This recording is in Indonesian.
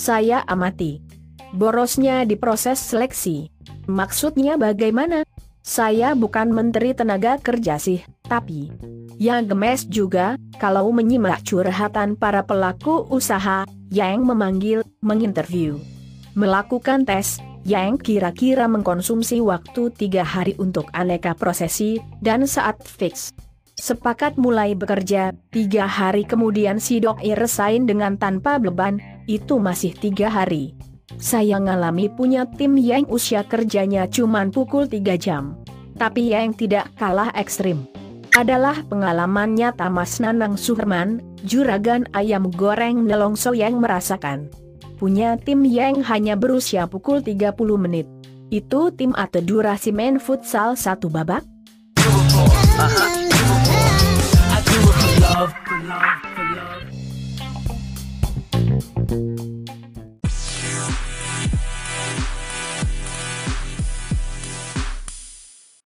Saya amati. Borosnya di proses seleksi. Maksudnya bagaimana? Saya bukan menteri tenaga kerja sih, tapi yang gemes juga, kalau menyimak curhatan para pelaku usaha, yang memanggil, menginterview, melakukan tes, yang kira-kira mengkonsumsi waktu tiga hari untuk aneka prosesi, dan saat fix. Sepakat mulai bekerja, tiga hari kemudian si doi resign dengan tanpa beban, itu masih tiga hari. Saya ngalami punya tim yang usia kerjanya cuman pukul tiga jam. Tapi yang tidak kalah ekstrim adalah pengalaman nyata Mas Nanang Suherman, juragan ayam goreng Nelongso yang merasakan punya tim yang hanya berusia pukul 30 menit. Itu tim atau durasi main futsal satu babak?